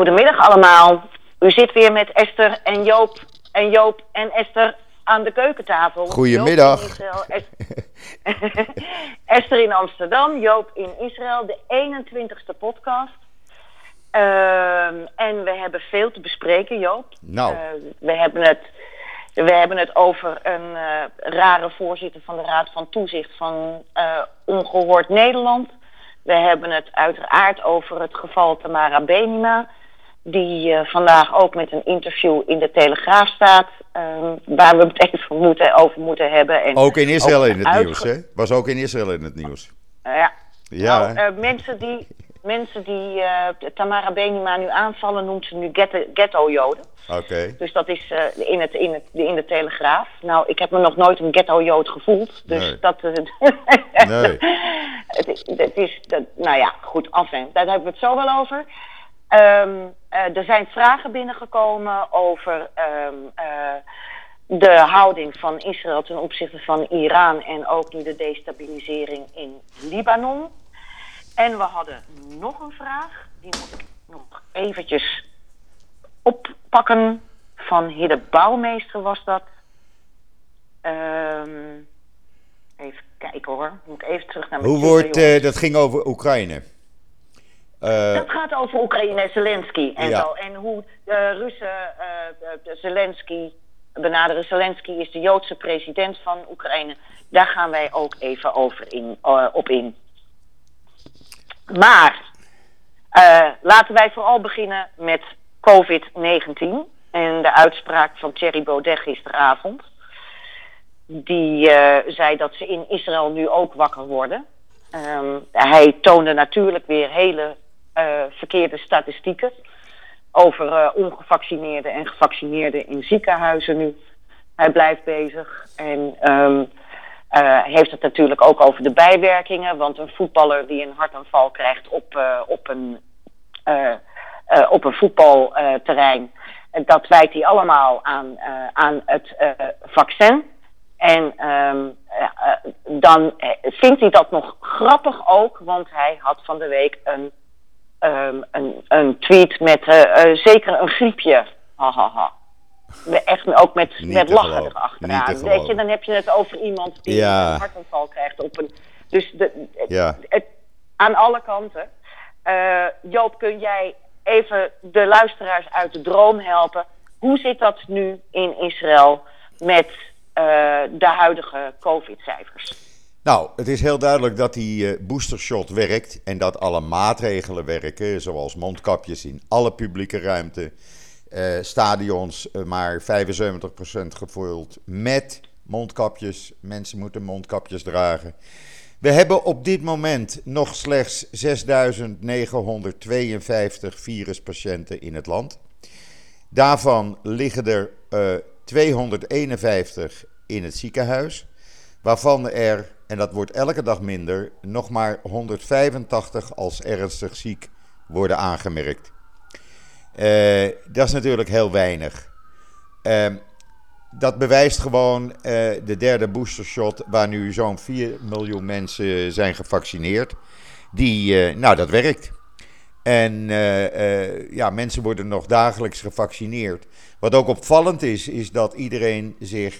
Goedemiddag allemaal. U zit weer met Esther en Joop en Joop en Esther aan de keukentafel. Goedemiddag. In Israël, Es- Esther in Amsterdam, Joop in Israël, de 21ste podcast. Ehm, en we hebben veel te bespreken, Joop. Nou. Eh, we, hebben het, we hebben het over een eh, rare voorzitter van de Raad van Toezicht van eh, Ongehoord Nederland. We hebben het uiteraard over het geval Tamara Benima. Die eh, vandaag ook met een interview in de Telegraaf staat. ehm, waar we het even moeten, over moeten hebben. En Ook in Israël in het uitge- nieuws, hè? Was ook in Israël in het nieuws. Eh, ja. Ja, Nou, eh, mensen die, mensen die Tamara Benima nu aanvallen, noemt ze nu ghetto- ghetto-joden. Oké. Dus dat is in, het, in, het, in de Telegraaf. Nou, ik heb me nog nooit een ghetto-jood gevoeld. Dus Nee. dat... Nee. het, is- het is... Dat, nou ja, goed, enfin, daar hebben we het zo wel over. Ehm, eh, er zijn vragen binnengekomen over ehm, eh, de houding van Israël ten opzichte van Iran... en ook nu de destabilisering in Libanon. En we hadden nog een vraag. Die moet ik nog eventjes oppakken. Van Hidde Bouwmeester was dat. Ehm, even kijken hoor. Moet ik even terug naar mijn Hoe wordt, eh, dat ging over Oekraïne. Eh, Dat gaat over Oekraïne en Zelensky en Ja. zo. En hoe de Russen eh, Zelensky benaderen. Zelensky is de Joodse president van Oekraïne. Daar gaan wij ook even over in, eh, op in. Maar eh, laten wij vooral beginnen met COVID-19 en de uitspraak van Thierry Baudet gisteravond. Die eh, zei dat ze in Israël nu ook wakker worden. Ehm, hij toonde natuurlijk weer hele eh, verkeerde statistieken over eh, ongevaccineerden en gevaccineerden in ziekenhuizen nu. Hij blijft bezig en ehm, eh, heeft het natuurlijk ook over de bijwerkingen. Want een voetballer die een hartaanval krijgt op, eh, op een, eh, eh, op een voetbalterrein, eh, dat wijt hij allemaal aan, eh, aan het eh, vaccin. En ehm, eh, eh, dan eh, vindt hij dat nog grappig ook, want hij had van de week een, ehm, een, een tweet met eh, eh, zeker een griepje. We- Echt ook met, Niet met lachen erachteraan. Weet je, dan heb je het over iemand die Ja. een hartaanval krijgt op een. Dus de, Ja. het, aan alle kanten. Eh, Joop, kun jij even de luisteraars uit de droom helpen? Hoe zit dat nu in Israël met de huidige COVID-cijfers? Nou, het is heel duidelijk dat die eh, boostershot werkt en dat alle maatregelen werken, zoals mondkapjes in alle publieke ruimte, eh, stadions eh, maar 75% gevuld met mondkapjes. Mensen moeten mondkapjes dragen. We hebben op dit moment nog slechts 6.952 viruspatiënten in het land. Daarvan liggen er eh 251 in het ziekenhuis, waarvan er, en dat wordt elke dag minder, nog maar 185 als ernstig ziek worden aangemerkt. Eh, dat is natuurlijk heel weinig. Ehm, dat bewijst gewoon eh, de derde boostershot, waar nu zo'n 4 miljoen mensen zijn gevaccineerd. Die, eh, nou, dat werkt. En ja, mensen worden nog dagelijks gevaccineerd. Wat ook opvallend is, is dat iedereen zich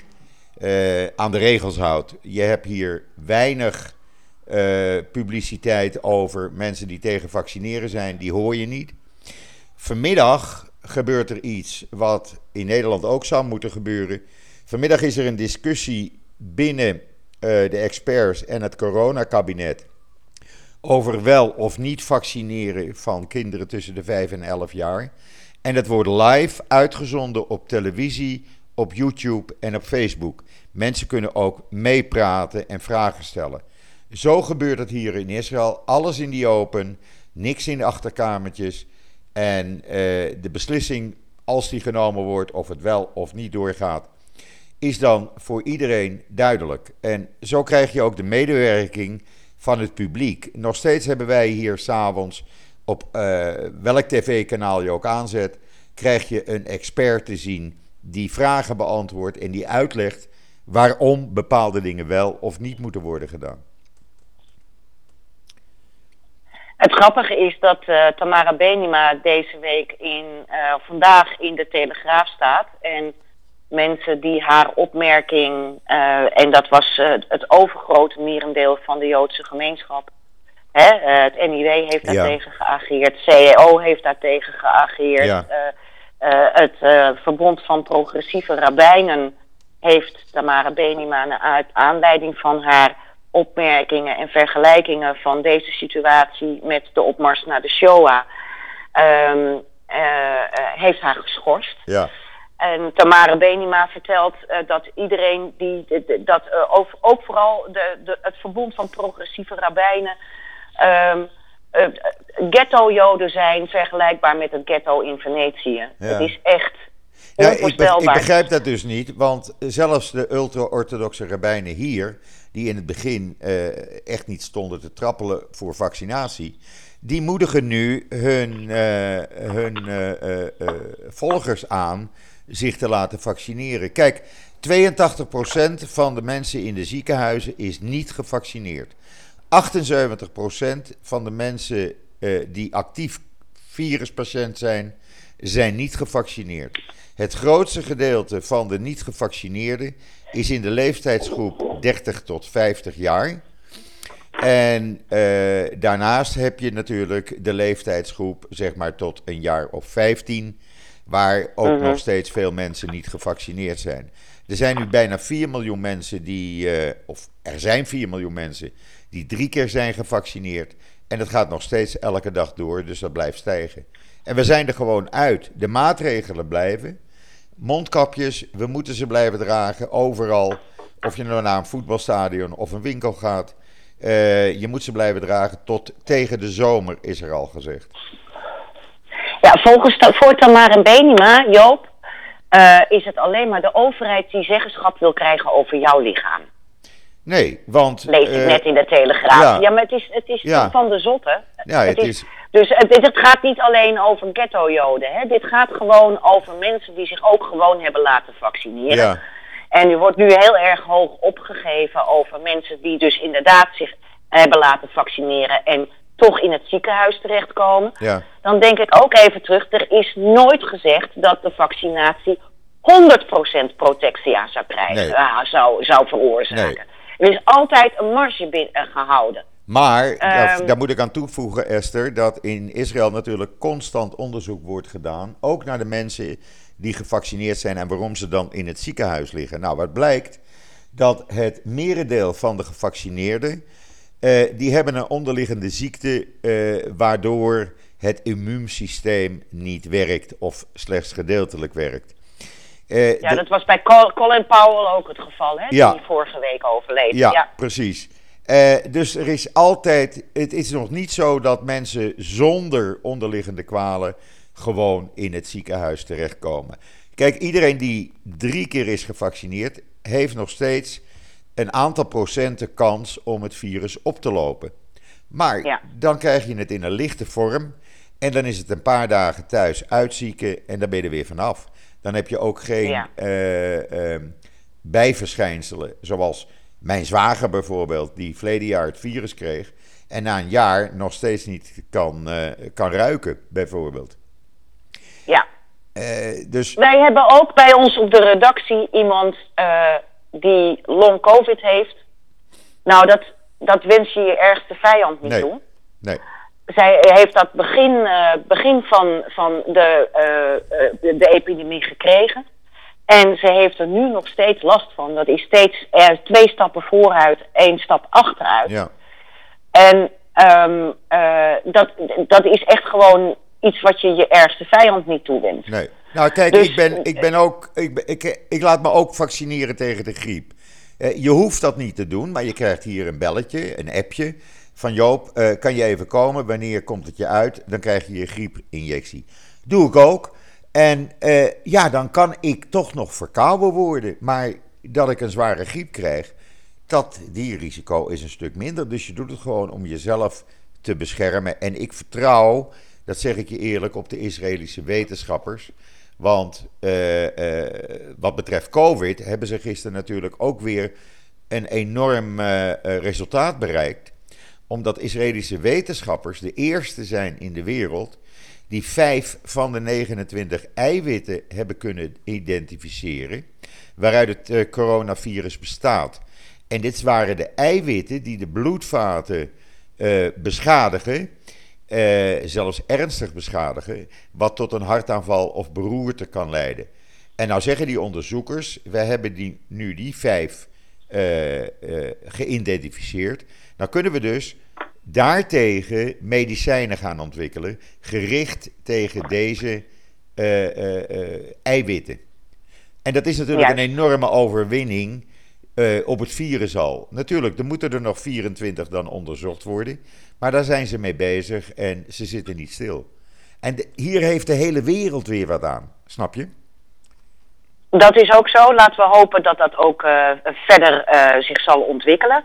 eh, aan de regels houdt. Je hebt hier weinig eh, publiciteit over mensen die tegen vaccineren zijn. Die hoor je niet. Vanmiddag gebeurt er iets wat in Nederland ook zou moeten gebeuren. Vanmiddag is er een discussie binnen eh, de experts en het coronakabinet over wel of niet vaccineren van kinderen tussen de 5 en 11 jaar. En dat wordt live uitgezonden op televisie, op YouTube en op Facebook. Mensen kunnen ook meepraten en vragen stellen. Zo gebeurt het hier in Israël. Alles in die open, niks in de achterkamertjes. En eh, de beslissing, als die genomen wordt, of het wel of niet doorgaat, is dan voor iedereen duidelijk. En zo krijg je ook de medewerking van het publiek. Nog steeds hebben wij hier s'avonds, op eh, welk tv-kanaal je ook aanzet, krijg je een expert te zien die vragen beantwoordt en die uitlegt waarom bepaalde dingen wel of niet moeten worden gedaan. Het grappige is dat uh, Tamara Benima deze week in, uh, vandaag in de Telegraaf staat. En mensen die haar opmerking, uh, en dat was het overgrote merendeel van de Joodse gemeenschap. Hè, het NIW heeft daartegen ja. geageerd, CEO heeft daartegen geageerd. Ja. het Verbond van Progressieve Rabbijnen heeft Tamara Benima naar aanleiding van haar opmerkingen en vergelijkingen van deze situatie met de opmars naar de Shoah um, uh, heeft haar geschorst. Ja. En Tamara Benima vertelt uh, dat iedereen die dat uh, over, ook vooral de, de, het verbond van progressieve rabbijnen um, ghetto-joden zijn vergelijkbaar met het ghetto in Venetië. Ja. Het is echt ja, ik, ik, begrijp dat dus niet, want zelfs de ultra-orthodoxe rabbijnen hier die in het begin uh, echt niet stonden te trappelen voor vaccinatie, die moedigen nu hun, uh, hun uh, volgers aan zich te laten vaccineren. Kijk, 82% van de mensen in de ziekenhuizen is niet gevaccineerd. 78% van de mensen die actief viruspatiënt zijn, zijn niet gevaccineerd. Het grootste gedeelte van de niet gevaccineerden is in de leeftijdsgroep 30 tot 50 jaar. En uh, daarnaast heb je natuurlijk de leeftijdsgroep, zeg maar tot een jaar of 15, waar ook uh -huh. nog steeds veel mensen niet gevaccineerd zijn. Er zijn nu bijna 4 miljoen mensen die, uh, of er zijn 4 miljoen mensen die drie keer zijn gevaccineerd. En dat gaat nog steeds elke dag door, dus dat blijft stijgen. En we zijn er gewoon uit. De maatregelen blijven. Mondkapjes, we moeten ze blijven dragen, overal. Of je nou naar een voetbalstadion of een winkel gaat. Uh, je moet ze blijven dragen tot tegen de zomer, is er al gezegd. Ja, volgens voor Tamar en Benima, Joop, uh, is het alleen maar de overheid die zeggenschap wil krijgen over jouw lichaam. Nee, want... Lees ik uh, net in de Telegraaf. Ja, ja maar het is, het is ja. van de zotte. Ja, het, het is, is dus het, het, gaat niet alleen over ghetto-joden. Dit gaat gewoon over mensen die zich ook gewoon hebben laten vaccineren. Ja. En er wordt nu heel erg hoog opgegeven over mensen die dus inderdaad zich hebben laten vaccineren en toch in het ziekenhuis terechtkomen. Ja. Dan denk ik ook even terug, er is nooit gezegd dat de vaccinatie 100% protectia zou krijgen, nee. uh, zou, zou veroorzaken. Nee. Er is altijd een marge binnen, gehouden. Maar um, daar moet ik aan toevoegen, Esther, dat in Israël natuurlijk constant onderzoek wordt gedaan. Ook naar de mensen die gevaccineerd zijn en waarom ze dan in het ziekenhuis liggen. Nou, wat blijkt? Dat het merendeel van de gevaccineerden. Uh, die hebben een onderliggende ziekte. Uh, waardoor het immuunsysteem niet werkt of slechts gedeeltelijk werkt. Uh, ja, dat was bij Colin Powell ook het geval, hè? Ja, die vorige week overleed. Ja, ja. precies. Uh, dus er is altijd, het is nog niet zo dat mensen zonder onderliggende kwalen gewoon in het ziekenhuis terechtkomen. Kijk, iedereen die drie keer is gevaccineerd, heeft nog steeds een aantal procenten kans om het virus op te lopen. Maar ja. dan krijg je het in een lichte vorm en dan is het een paar dagen thuis uitzieken en dan ben je er weer vanaf. Dan heb je ook geen ja. uh, uh, bijverschijnselen zoals mijn zwager bijvoorbeeld, die verleden jaar het virus kreeg. En na een jaar nog steeds niet kan, uh, kan ruiken, bijvoorbeeld. Ja. Uh, dus... Wij hebben ook bij ons op de redactie iemand uh, die long covid heeft. Nou, dat, dat wens je je ergste vijand niet nee. toe. Nee. Zij heeft dat begin, begin van, van de, de, de epidemie gekregen. En ze heeft er nu nog steeds last van. Dat is steeds er twee stappen vooruit, één stap achteruit. Ja. En um, uh, dat, dat is echt gewoon iets wat je je ergste vijand niet toewenst. Nee. Nou, kijk, dus, ik, ben, ik, ben ook, ik, ik, ik laat me ook vaccineren tegen de griep. Uh, je hoeft dat niet te doen, maar je krijgt hier een belletje, een appje. Van Joop, uh, kan je even komen? Wanneer komt het je uit? Dan krijg je je griepinjectie. Doe ik ook. En uh, ja, dan kan ik toch nog verkouden worden. Maar dat ik een zware griep krijg, dat, die risico is een stuk minder. Dus je doet het gewoon om jezelf te beschermen. En ik vertrouw, dat zeg ik je eerlijk, op de Israëlische wetenschappers. Want uh, uh, wat betreft COVID hebben ze gisteren natuurlijk ook weer een enorm resultaat bereikt. omdat Israëlische wetenschappers de eerste zijn in de wereld die vijf van de 29 eiwitten hebben kunnen identificeren waaruit het eh, coronavirus bestaat. En dit waren de eiwitten die de bloedvaten uh, beschadigen, uh, zelfs ernstig beschadigen, wat tot een hartaanval of beroerte kan leiden. En nou zeggen die onderzoekers, we hebben die, nu die vijf geïdentificeerd. Nou kunnen we dus daartegen medicijnen gaan ontwikkelen, gericht tegen deze eiwitten. En dat is natuurlijk een enorme overwinning op het virus al. Natuurlijk, er moeten er nog 24 dan onderzocht worden. Maar daar zijn ze mee bezig en ze zitten niet stil. En hier heeft de hele wereld weer wat aan, snap je? Dat is ook zo. Laten we hopen dat dat ook verder zich zal ontwikkelen.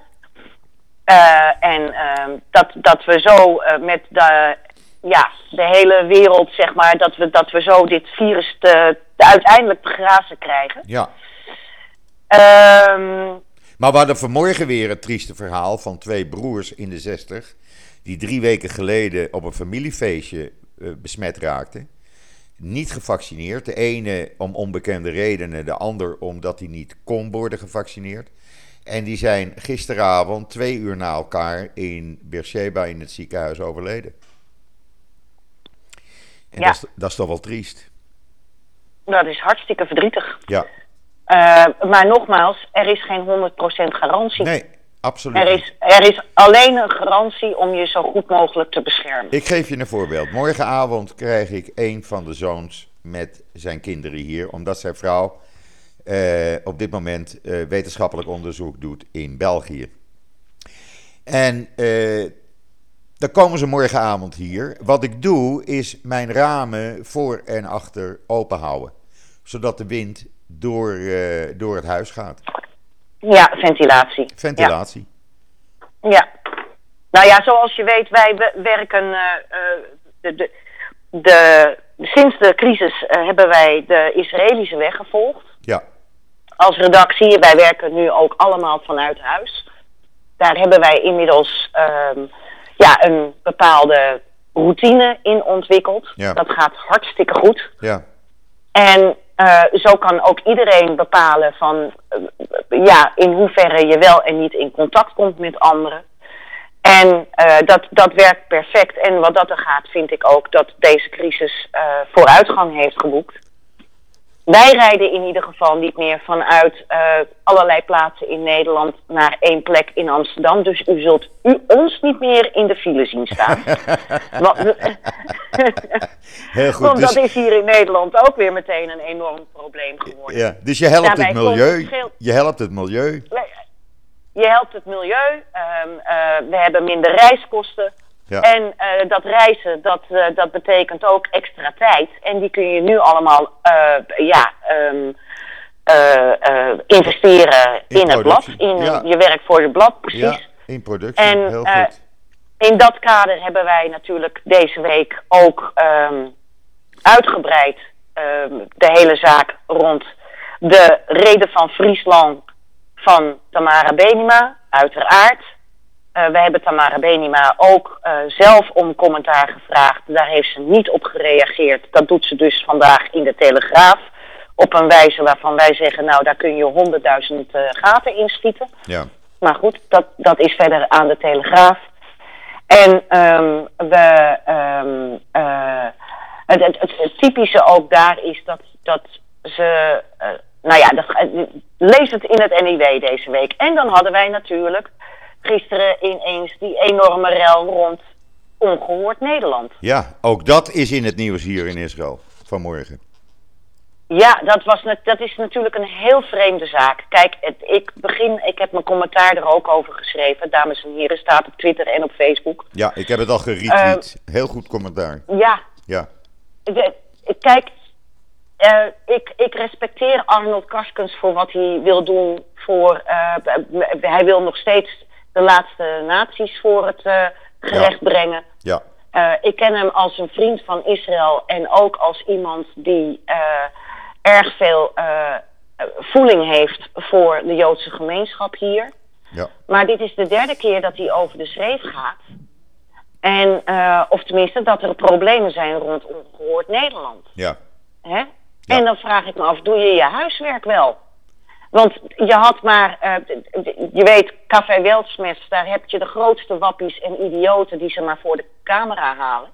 En ehm, dat, dat we zo met de, ja, de hele wereld, zeg maar, dat we, dat we zo dit virus te, te uiteindelijk te grazen krijgen. Ja. Um, maar we hadden vanmorgen weer het trieste verhaal van twee broers in de zestig. die drie weken geleden op een familiefeestje uh, besmet raakten. Niet gevaccineerd. De ene om onbekende redenen, de ander omdat hij niet kon worden gevaccineerd. En die zijn gisteravond, twee uur na elkaar, in Beersheba in het ziekenhuis overleden. En ja. dat, is, dat is toch wel triest. Dat is hartstikke verdrietig. Ja. Uh, maar nogmaals, er is geen 100% garantie. Nee, absoluut. Er is, er is alleen een garantie om je zo goed mogelijk te beschermen. Ik geef je een voorbeeld. Morgenavond krijg ik een van de zoons met zijn kinderen hier, omdat zijn vrouw uh, op dit moment uh, wetenschappelijk onderzoek doet in België. En dan komen ze morgenavond hier. Wat ik doe, is mijn ramen voor en achter open houden. Zodat de wind door, door het huis gaat. Ja, ventilatie. Ventilatie. Ja. ja. Nou ja, zoals je weet, wij werken. De, de, de, sinds de crisis hebben wij de Israëlische weg gevolgd. Als redactie. Wij werken nu ook allemaal vanuit huis. Daar hebben wij inmiddels uh, ja, een bepaalde routine in ontwikkeld. Ja. Dat gaat hartstikke goed. Ja. En uh, zo kan ook iedereen bepalen van uh, ja, in hoeverre je wel en niet in contact komt met anderen. En uh, dat, dat werkt perfect. En wat dat er gaat, vind ik ook dat deze crisis vooruitgang heeft geboekt. Wij rijden in ieder geval niet meer vanuit uh, allerlei plaatsen in Nederland naar één plek in Amsterdam. Dus u zult u ons niet meer in de file zien staan. Heel goed. Want dus... dat is hier in Nederland ook weer meteen een enorm probleem geworden. Ja, dus je helpt Daarbij het milieu. Je helpt het milieu. Je helpt het milieu. Um, uh, we hebben minder reiskosten. Ja. En uh, dat reizen, dat, uh, dat betekent ook extra tijd. En die kun je nu allemaal uh, ja, um, investeren in, in het blad. In ja. je werk voor het blad, precies. Ja, in productie, en, heel goed. In dat kader hebben wij natuurlijk deze week ook um, uitgebreid um, de hele zaak rond de reden van Friesland van Tamara Benima, uiteraard. Uh, we hebben Tamara Benima ook uh, zelf om commentaar gevraagd. Daar heeft ze niet op gereageerd. Dat doet ze dus vandaag in de Telegraaf. Op een wijze waarvan wij zeggen, nou daar kun je honderdduizend uh, gaten inschieten. Ja. Maar goed, dat, dat is verder aan de Telegraaf. En um, we, um, het, het, het, het, typische ook daar is dat, dat ze, nou ja, dat, lees het in het NIW deze week. En dan hadden wij natuurlijk gisteren ineens die enorme rel rond ongehoord Nederland. Ja, ook dat is in het nieuws hier in Israël vanmorgen. Ja, dat, was, dat is natuurlijk een heel vreemde zaak. Kijk, het, ik begin, ik heb mijn commentaar er ook over geschreven. Dames en heren, staat op Twitter en op Facebook. Ja, ik heb het al geretweet. Uh, heel goed commentaar. Ja. Ja. De, kijk, uh, ik, ik respecteer Arnold Karskens voor wat hij wil doen. Voor, uh, hij wil nog steeds de laatste naties voor het uh, gerecht ja. brengen. Ja. Uh, ik ken hem als een vriend van Israël en ook als iemand die uh, erg veel voeling heeft voor de Joodse gemeenschap hier. Ja. Maar dit is de derde keer dat hij over de schreef gaat. En, of tenminste, dat er problemen zijn rond ongehoord Nederland. Ja. Hè? En dan vraag ik me af, doe je je huiswerk wel? Want je had maar, uh, je weet, Café Weltsmes, daar heb je de grootste wappies en idioten die ze maar voor de camera halen.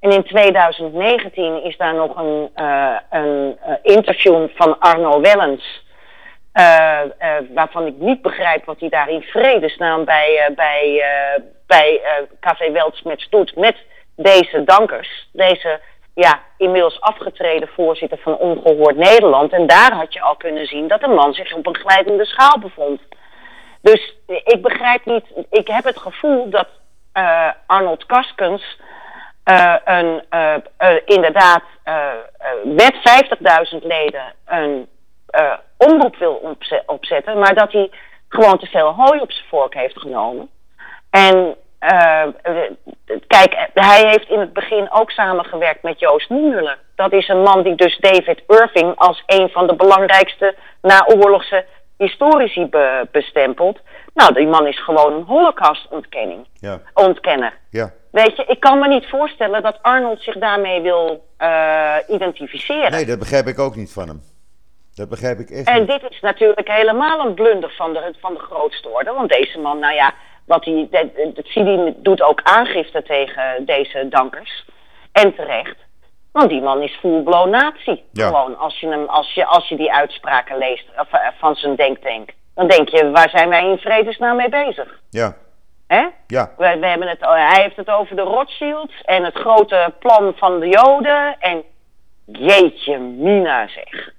En in 2019 is daar nog een, uh, een interview van Arno Wellens. waarvan ik niet begrijp wat hij daar in vredesnaam bij, bij, bij Café Weltsmes doet met deze dankers. Deze ja, inmiddels afgetreden voorzitter van Ongehoord Nederland. En daar had je al kunnen zien dat de man zich op een glijdende schaal bevond. Dus ik begrijp niet, ik heb het gevoel dat uh, Arnold Kaskens uh, een, uh, inderdaad met 50.000 leden een omroep wil opzetten, maar dat hij gewoon te veel hooi op zijn vork heeft genomen. En uh, kijk, hij heeft in het begin ook samengewerkt met Joost Niemuller. Dat is een man die dus David Irving als een van de belangrijkste naoorlogse historici be bestempelt. Nou, die man is gewoon een holocaust-ontkenning. Ja. Ontkenner. Ja. Weet je, ik kan me niet voorstellen dat Arnold zich daarmee wil uh, identificeren. Nee, dat begrijp ik ook niet van hem. Dat begrijp ik echt en niet. dit is natuurlijk helemaal een blunder van de, van de grootste orde. Want deze man, nou ja, wat hij, het CIDI doet ook aangifte tegen deze dankers. En terecht. Want die man is full-blown nazi. Ja. Gewoon, als je, hem, als, je, als je die uitspraken leest of, uh, van zijn denktank. Dan denk je, waar zijn wij in vredesnaam mee bezig? Ja. Hè? Ja. We, we hebben het, hij heeft het over de Rothschilds en het grote plan van de Joden. En jeetje mina zeg.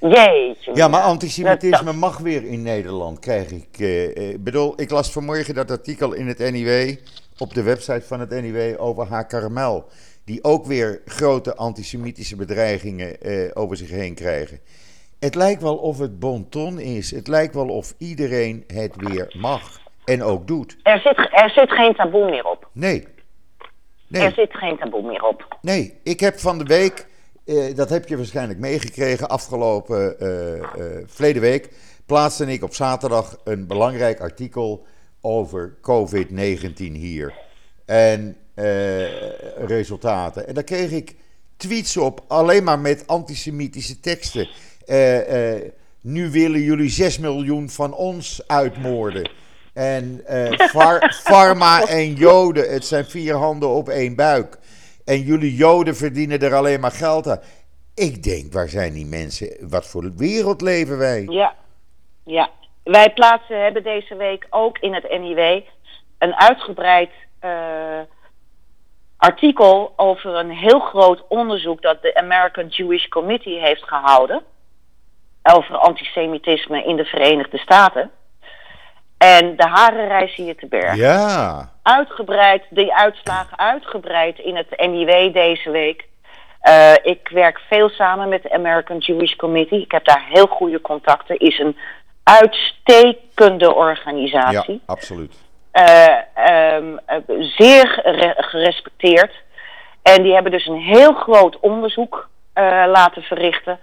Jeetje. Ja, maar antisemitisme mag weer in Nederland, krijg ik. Uh, uh, bedoel, ik las vanmorgen dat artikel in het NIW, op de website van het NIW, over haar karamel. Die ook weer grote antisemitische bedreigingen uh, over zich heen krijgen. Het lijkt wel of het bonton is. Het lijkt wel of iedereen het weer mag. En ook doet. Er zit, er zit geen taboe meer op. Nee. nee. Er zit geen taboe meer op. Nee, ik heb van de week uh, dat heb je waarschijnlijk meegekregen. Afgelopen uh, verleden week plaatste ik op zaterdag een belangrijk artikel over COVID-19 hier. En resultaten. En daar kreeg ik tweets op, alleen maar met antisemitische teksten. nu willen jullie 6 miljoen van ons uitmoorden. En Pharma en Joden, het zijn vier handen op één buik. En jullie Joden verdienen er alleen maar geld aan. Ik denk, waar zijn die mensen? Wat voor wereld leven wij? Ja, ja. Wij plaatsen, hebben deze week ook in het NIW een uitgebreid uh, artikel over een heel groot onderzoek dat de American Jewish Committee heeft gehouden. Over antisemitisme in de Verenigde Staten. En de haren reizen je te berg. Ja. Uitgebreid, die uitslagen uitgebreid in het NIW deze week. Uh, ik werk veel samen met de American Jewish Committee. Ik heb daar heel goede contacten. Is een uitstekende organisatie. Ja, absoluut. Uh, um, zeer gerespecteerd. En die hebben dus een heel groot onderzoek uh, laten verrichten.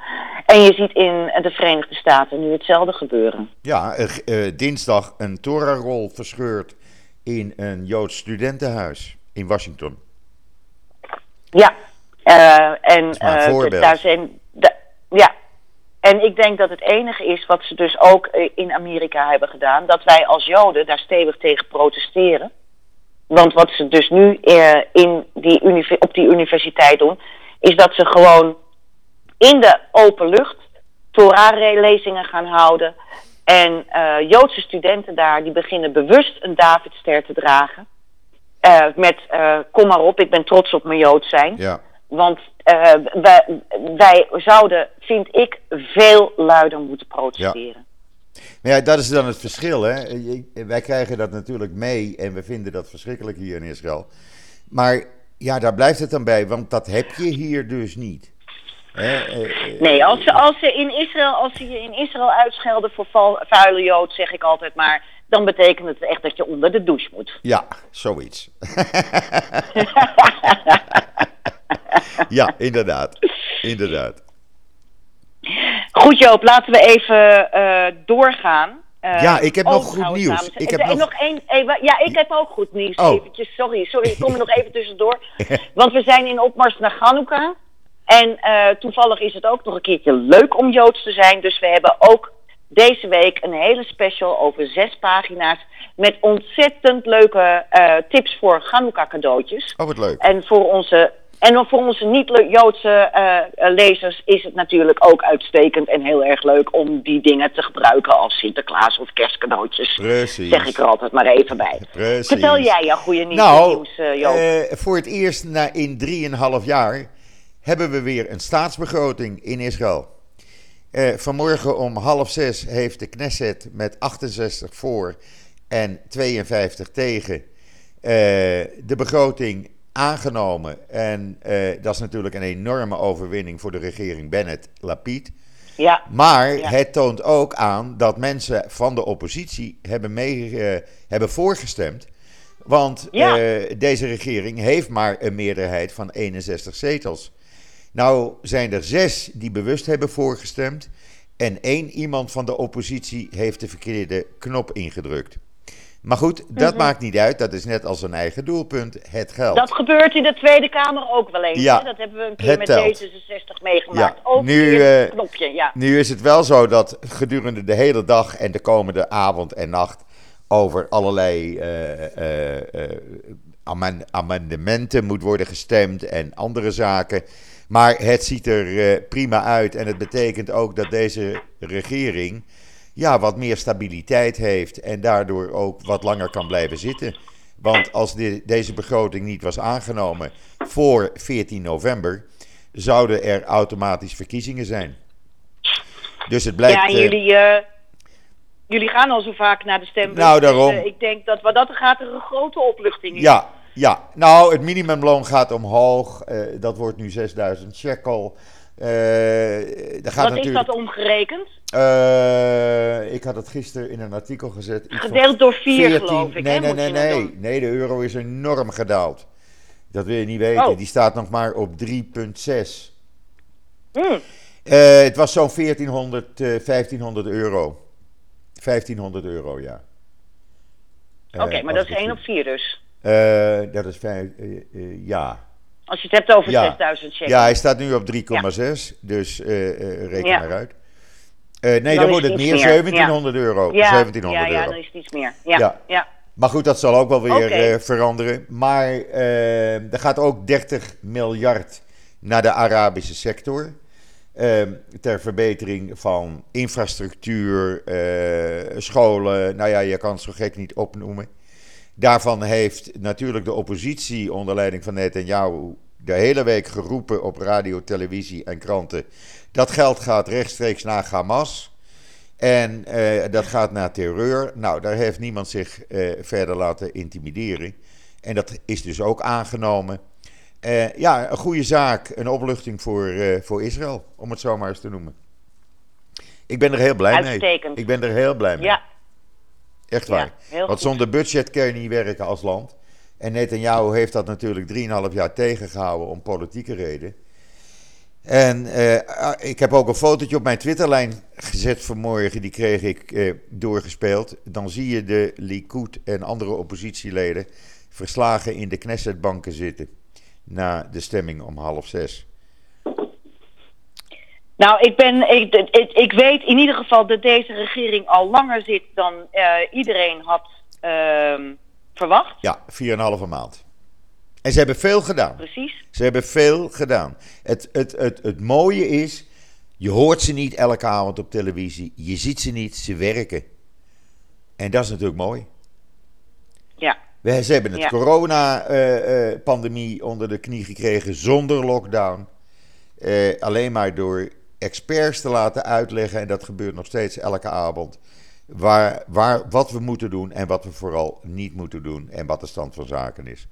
En je ziet in de Verenigde Staten nu hetzelfde gebeuren. Ja, uh, dinsdag een Torah-rol verscheurd in een Joods studentenhuis in Washington. Ja, uh, en daar zijn. ja, en ik denk dat het enige is wat ze dus ook in Amerika hebben gedaan, dat wij als Joden daar stevig tegen protesteren. Want wat ze dus nu in die op die universiteit doen, is dat ze gewoon in de open lucht Torah-lezingen gaan houden. En uh, Joodse studenten daar, die beginnen bewust een Davidster te dragen. Uh, met, uh, kom maar op, ik ben trots op mijn Jood zijn. Ja. Want wij, wij zouden, vind ik, veel luider moeten protesteren. Ja. Maar ja, dat is dan het verschil. Hè? Wij krijgen dat natuurlijk mee en we vinden dat verschrikkelijk hier in Israël. Maar ja, daar blijft het dan bij, want dat heb je hier dus niet. Nee, als ze, als, ze in Israël, als ze je in Israël uitschelden voor vuile jood, zeg ik altijd maar, dan betekent het echt dat je onder de douche moet. Ja, zoiets. ja, inderdaad. Inderdaad. Goed Joop, laten we even uh, doorgaan. eh, Ja, ik heb nog goed nieuws. Ik heb en nog- nog één. even- Ja, ik heb ook goed nieuws. Oh. Eventjes, sorry, sorry, ik kom er nog even tussendoor. Want we zijn in opmars naar Hanukkah. En eh, toevallig is het ook nog een keertje leuk om Joods te zijn. Dus we hebben ook deze week een hele special over zes pagina's. Met ontzettend leuke eh, tips voor Hanukkah cadeautjes. Oh, wat leuk. En voor onze, en voor onze niet-Joodse eh, lezers is het natuurlijk ook uitstekend en heel erg leuk om die dingen te gebruiken als Sinterklaas of kerstcadeautjes. Precies. Zeg ik er altijd maar even bij. Precies. Vertel jij jouw goede nieuws, Nou, nieuws voor het eerst na, in 3,5 jaar hebben we weer een staatsbegroting in Israël. Eh, vanmorgen om half zes heeft de Knesset met 68 voor en 52 tegen eh, de begroting aangenomen. En eh, dat is natuurlijk een enorme overwinning voor de regering Bennett-Lapid. ja, Maar Ja. het toont ook aan dat mensen van de oppositie hebben, mee, hebben voorgestemd. Want Ja. deze regering heeft maar een meerderheid van 61 zetels. Nou zijn er zes die bewust hebben voorgestemd. En één iemand van de oppositie heeft de verkeerde knop ingedrukt. Maar goed, dat maakt niet uit. Dat is net als een eigen doelpunt. Het geld. dat gebeurt in de Tweede Kamer ook wel eens. Ja, hè? Dat hebben we een keer met telt. D66 meegemaakt. Ja, Ook nu, eh, knopje, ja. Nu is het wel zo dat gedurende de hele dag en de komende avond en nacht over allerlei eh, eh, amen- amendementen moet worden gestemd en andere zaken. Maar het ziet er eh, prima uit en het betekent ook dat deze regering ja, wat meer stabiliteit heeft en daardoor ook wat langer kan blijven zitten. Want als de- deze begroting niet was aangenomen voor 14 november, zouden er automatisch verkiezingen zijn. Dus het blijkt. ja, en eh, jullie, eh, jullie gaan al zo vaak naar de stembus. Nou, dus, daarom. ik denk dat wat dat er gaat er een grote opluchting is. Ja, ja, nou, het minimumloon gaat omhoog. eh, dat wordt nu 6000 shekel. Eh gaat Wat is natuurlijk, dat omgerekend? Eh, ik had het gisteren in een artikel gezet. Gedeeld door vier, 14 geloof ik. Nee, hè, nee, moet nee, nee. Nee, de euro is enorm gedaald. Dat wil je niet weten. Oh. Die staat nog maar op 3,6. Hmm. Eh, het was zo'n 1400, eh 1500 euro. 1500 euro, ja. Oké, maar dat is het 1 op 4 dus. Eh, dat is vijf, eh, eh, ja. Als je het hebt over Ja. 6000 shekel. Ja, hij staat nu op 3,6, dus eh, eh, reken Ja. maar uit. Nee, Dan wordt het meer, meer, 1700 euro. ja, 1700 ja, ja, euro. dan is het iets meer. Ja, Ja. ja. Maar goed, dat zal ook wel weer veranderen. Maar er gaat ook 30 miljard naar de Arabische sector. ter verbetering van infrastructuur, scholen. Nou ja, je kan het zo gek niet opnoemen. Daarvan heeft natuurlijk de oppositie onder leiding van Netanyahu de hele week geroepen op radio, televisie en kranten. Dat geld gaat rechtstreeks naar Hamas. En eh, dat gaat naar terreur. Nou, daar heeft niemand zich eh, verder laten intimideren. En dat is dus ook aangenomen. Eh, ja, een goede zaak, een opluchting voor, voor Israël, om het zo maar eens te noemen. Ik ben er heel blij mee. Uitstekend. Ik ben er heel blij mee. Ja, Echt waar. Want zonder budget kun je niet werken als land. En Netanyahu heeft dat natuurlijk 3,5 jaar tegengehouden om politieke reden. En eh, ik heb ook een fotootje op mijn Twitterlijn gezet vanmorgen. Die kreeg ik eh, doorgespeeld. Dan zie je de Likud en andere oppositieleden verslagen in de Knessetbanken zitten. Na de stemming om half zes. Nou, ik, ben, ik, ik, ik weet in ieder geval dat deze regering al langer zit dan eh, iedereen had ehm, verwacht. Ja, 4,5 maand. En ze hebben veel gedaan. Precies. Ze hebben veel gedaan. Het, het, het, het mooie is, je hoort ze niet elke avond op televisie. Je ziet ze niet, ze werken. En dat is natuurlijk mooi. Ja. We, ze hebben het Ja. corona-pandemie onder de knie gekregen zonder lockdown. Eh, alleen maar door experts te laten uitleggen, en dat gebeurt nog steeds elke avond, waar, waar, wat we moeten doen en wat we vooral niet moeten doen en wat de stand van zaken is.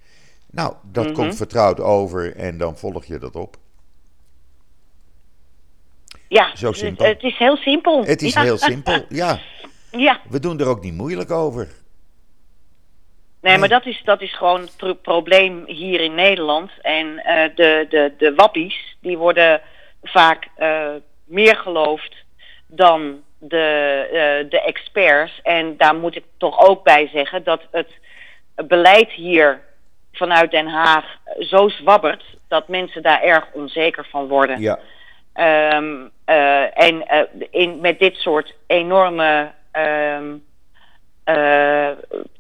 Nou, dat Mhm. komt vertrouwd over en dan volg je dat op. Ja, Zo het- simpel. Het, is heel simpel. Het is Ja. heel simpel, ja. Ja, We doen er ook niet moeilijk over. nee, maar dat is, dat is gewoon het pro- probleem hier in Nederland. En eh, de, de, de wappies, die worden vaak eh, meer geloofd dan de, de experts. En daar moet ik toch ook bij zeggen dat het beleid hier vanuit Den Haag zo zwabbert dat mensen daar erg onzeker van worden. Ja. Ehm, eh, en uh, in, met dit soort enorme um, uh,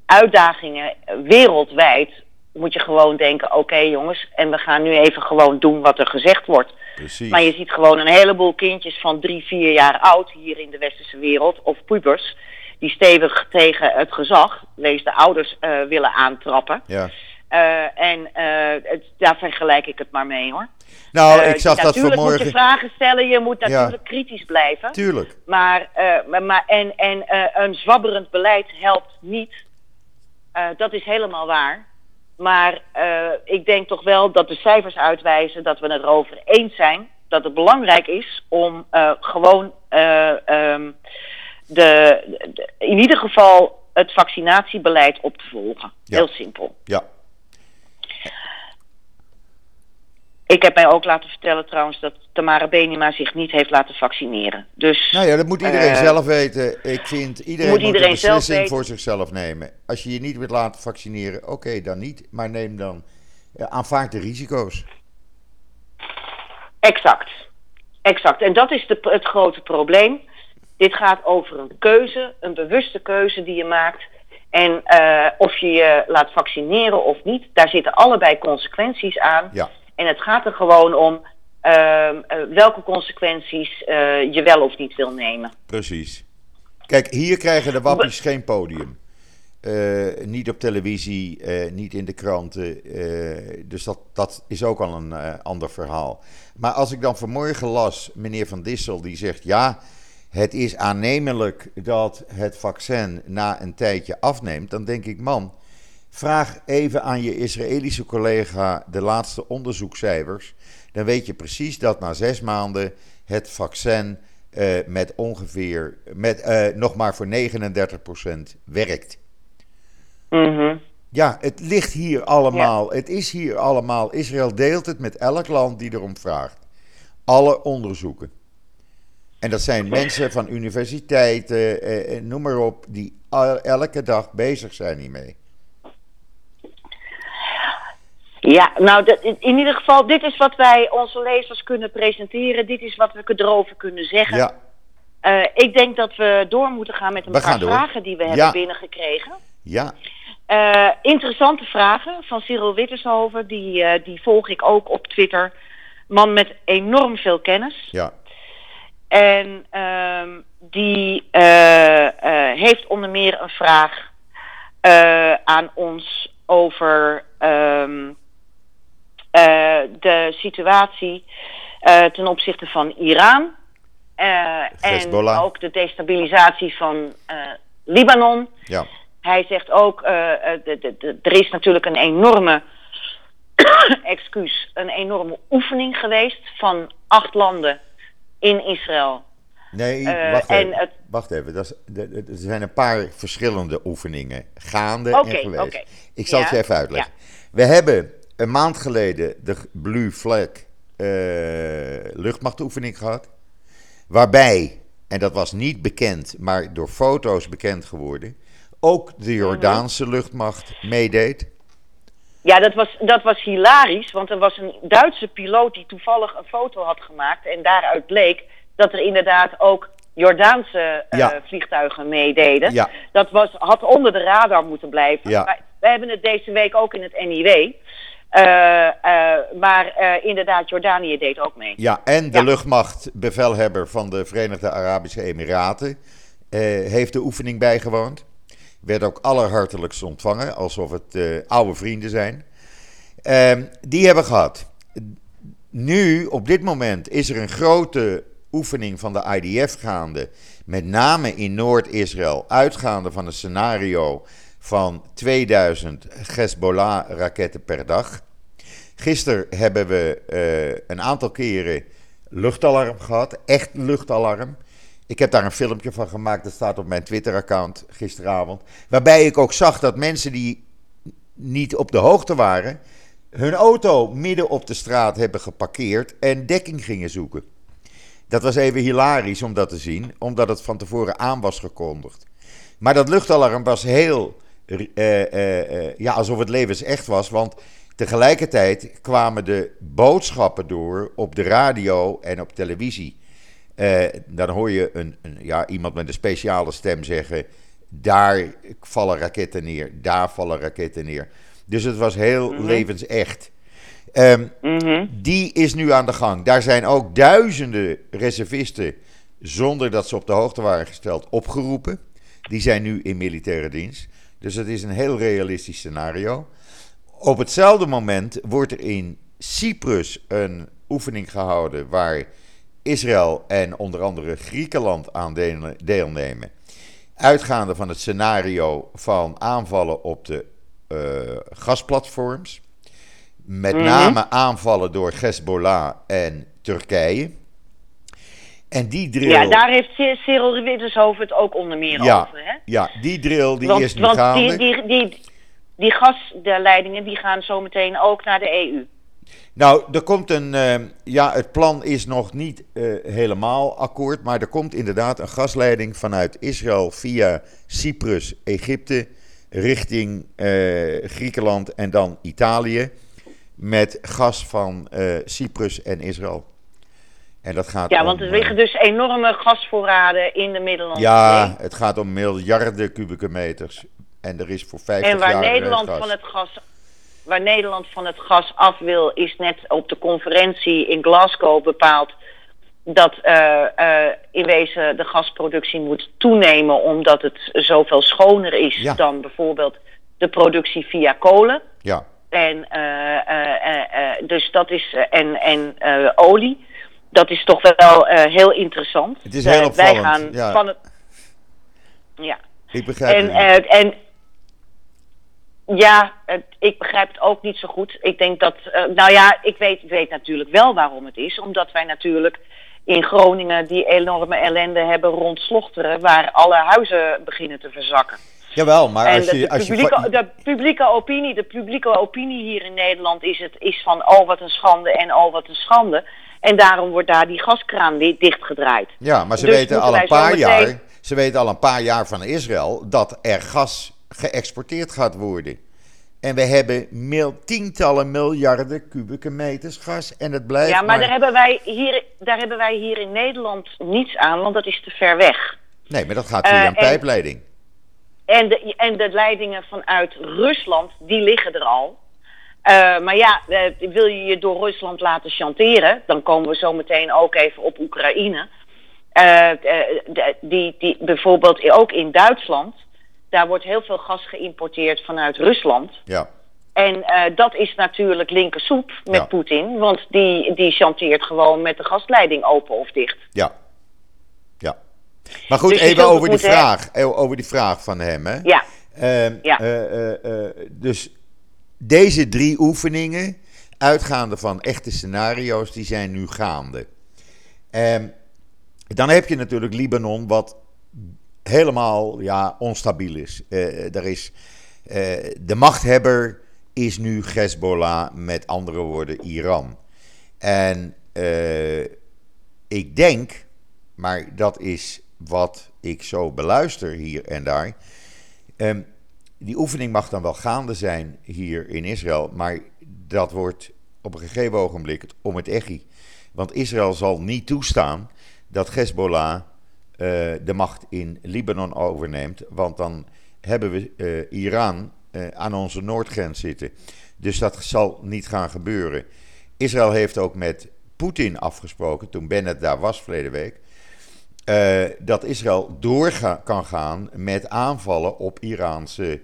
uitdagingen wereldwijd moet je gewoon denken: oké jongens, en we gaan nu even gewoon doen wat er gezegd wordt. Precies. Maar je ziet gewoon een heleboel kindjes van drie, vier jaar oud hier in de westerse wereld, of pubers, die stevig tegen het gezag, lees de ouders, willen aantrappen. Ja. Uh, en uh, het, daar vergelijk ik het maar mee hoor. Nou, ik zag dat vanmorgen. Natuurlijk moet je vragen stellen, je moet natuurlijk ja. kritisch blijven. Tuurlijk. Maar, maar en, en een zwabberend beleid helpt niet. dat is helemaal waar. Maar ik denk toch wel dat de cijfers uitwijzen dat we het erover eens zijn. Dat het belangrijk is om gewoon um, de, de, in ieder geval het vaccinatiebeleid op te volgen. Ja. Heel simpel. Ja. Ik heb mij ook laten vertellen trouwens dat Tamara Benima zich niet heeft laten vaccineren. Dus, nou ja, dat moet iedereen uh, zelf weten. Ik vind iedereen moet, iedereen moet een beslissing voor zichzelf nemen. Als je je niet wilt laten vaccineren, oké, okay, dan niet. Maar neem dan, uh, aanvaard de risico's. Exact. Exact. En dat is de, het grote probleem. Dit gaat over een keuze, een bewuste keuze die je maakt. En uh, of je je laat vaccineren of niet, daar zitten allebei consequenties aan. Ja. En het gaat er gewoon om uh, uh, welke consequenties je wel of niet wil nemen. Precies. Kijk, hier krijgen de wappies geen podium. niet op televisie, niet in de kranten. dus dat, dat is ook al een ander verhaal. Maar als ik dan vanmorgen las, meneer Van Dissel, die zegt ja. Het is aannemelijk dat het vaccin na een tijdje afneemt. Dan denk ik, man, vraag even aan je Israëlische collega de laatste onderzoekscijfers. Dan weet je precies dat na zes maanden het vaccin uh, met ongeveer, met, uh, nog maar voor 39% werkt. Mm -hmm. Ja, het ligt hier allemaal. Ja. Het is hier allemaal. Israël deelt het met elk land die erom vraagt. Alle onderzoeken. En dat zijn mensen van universiteiten, eh, noem maar op, die elke dag bezig zijn hiermee. Ja, nou in ieder geval, dit is wat wij onze lezers kunnen presenteren. Dit is wat we erover kunnen zeggen. Ja. Uh, ik denk dat we door moeten gaan met een we paar door. vragen die we ja. hebben binnengekregen. Ja. Uh, interessante vragen van Cyril Wittershoven. Die, uh, die volg ik ook op Twitter. Man met enorm veel kennis. Ja. En um, die heeft onder meer een vraag aan ons over um, de situatie ten opzichte van Iran. en ook de destabilisatie van Libanon. Ja. Hij zegt ook, de, de, de, er is natuurlijk een enorme, excuus, een enorme oefening geweest van acht landen in Israël. Nee, wacht en even. het- Wacht even. Dat is, er zijn een paar verschillende oefeningen gaande en geweest. Ik zal het je even uitleggen. We hebben een maand geleden de Blue Flag eh, luchtmachtoefening gehad. Waarbij, en dat was niet bekend, maar door foto's bekend geworden, ook de Jordaanse luchtmacht meedeed. Ja, dat was, dat was hilarisch, want er was een Duitse piloot die toevallig een foto had gemaakt. En daaruit bleek dat er inderdaad ook Jordaanse eh, Ja. vliegtuigen meededen. Ja. Dat was, had onder de radar moeten blijven. Ja. Maar wij hebben het deze week ook in het NIW. Eh, eh, maar eh, inderdaad, Jordanië deed ook mee. Ja, en de Ja. luchtmachtbevelhebber van de Verenigde Arabische Emiraten heeft de oefening bijgewoond. Werd ook allerhartelijkst ontvangen, alsof het oude vrienden zijn. Ehm, die hebben gehad. Nu, op dit moment, is er een grote oefening van de IDF gaande. Met name in Noord-Israël, uitgaande van een scenario van 2000 Hezbollah-raketten per dag. Gisteren hebben we eh, een aantal keren luchtalarm gehad, echt luchtalarm. Ik heb daar een filmpje van gemaakt, dat staat op mijn Twitter-account gisteravond. Waarbij ik ook zag dat mensen die niet op de hoogte waren, hun auto midden op de straat hebben geparkeerd en dekking gingen zoeken. Dat was even hilarisch om dat te zien, omdat het van tevoren aan was gekondigd. Maar dat luchtalarm was heel, ja, alsof het levensecht was, want tegelijkertijd kwamen de boodschappen door op de radio en op televisie. dan hoor je een, een, ja, iemand met een speciale stem zeggen: daar vallen raketten neer, daar vallen raketten neer. Dus het was heel mm levensecht. Um, Die is nu aan de gang. Daar zijn ook duizenden reservisten, zonder dat ze op de hoogte waren gesteld, opgeroepen. Die zijn nu in militaire dienst. Dus het is een heel realistisch scenario. Op hetzelfde moment wordt er in Cyprus een oefening gehouden waar Israël en onder andere Griekenland aan deelnemen. Uitgaande van het scenario van aanvallen op de uh, gasplatforms. Met mhm. name aanvallen door Hezbollah en Turkije. En die drill... Ja, daar heeft Cyril Wittershoven het ook onder meer over. Hè? Ja, die drill die is nu want gaande. Die, die, die, die gasleidingen die gaan zometeen ook naar de EU. Nou, er komt een. Uh, ja, het plan is nog niet uh, helemaal akkoord. Maar er komt inderdaad een gasleiding vanuit Israël via Cyprus, Egypte. richting uh, Griekenland en dan Italië met gas van Cyprus en Israël. En dat gaat ja, want er liggen dus enorme gasvoorraden in de Middellandse Ja, het gaat om miljarden kubieke meters. En er is voor 50 jaar En waar Nederland van het gas waar Nederland van het gas af wil, is net op de conferentie in Glasgow bepaald dat uh, uh, in wezen de gasproductie moet toenemen omdat het zoveel schoner is ja. dan bijvoorbeeld de productie via kolen. Ja. En, uh, dus dat is, en, en olie. Dat is toch wel heel interessant. Het is heel opvallend. Wij gaan ja. van het. Ja. Ik begrijp en, het. en ja, het, ik begrijp het ook niet zo goed. Ik denk dat, nou ja, ik weet, weet natuurlijk wel waarom het is. Omdat wij natuurlijk in Groningen die enorme ellende hebben rond Slochteren, waar alle huizen beginnen te verzakken. Jawel, maar als je, de, als publieke, je... de publieke opinie, de publieke opinie hier in Nederland is, het, is van oh wat een schande en oh wat een schande. En daarom wordt daar die gaskraan dichtgedraaid. Ja, maar ze dus weten al een paar jaar, ze weten al een paar jaar van Israël dat er gas geëxporteerd gaat worden. En we hebben mil, tientallen miljarden kubieke meters gas en het blijft. Ja, maar, Daar, hebben wij hier, daar hebben wij hier in Nederland niets aan, want dat is te ver weg. Nee, maar dat gaat via uh, een pijpleiding. En de, en de leidingen vanuit Rusland, die liggen er al. Uh, maar ja, uh, wil je je door Rusland laten chanteren, dan komen we zo meteen ook even op Oekraïne. Uh, die, die, bijvoorbeeld ook in Duitsland, daar wordt heel veel gas geïmporteerd vanuit Rusland. Ja. En dat is natuurlijk linkersoep met ja. Poetin, want die, die chanteert gewoon met de gasleiding open of dicht. Ja, maar goed, dus even over die, vraag, eh, over die vraag van hem. Hè? Ja. Uh, ja. Dus deze drie oefeningen, uitgaande van echte scenario's, die zijn nu gaande. Ehm, dan heb je natuurlijk Libanon, wat helemaal ja, onstabiel is. er is de machthebber is nu Hezbollah, met andere woorden Iran. En ik denk, maar dat is wat ik zo beluister hier en daar. Um, die oefening mag dan wel gaande zijn hier in Israël, maar dat wordt op een gegeven ogenblik om het echi. Want Israël zal niet toestaan dat Hezbollah uh, de macht in Libanon overneemt, want dan hebben we uh, Iran uh, aan onze noordgrens zitten. Dus dat zal niet gaan gebeuren. Israël heeft ook met Poetin afgesproken, toen Bennett daar was verleden week, dat Israël door kan gaan met aanvallen op Iraanse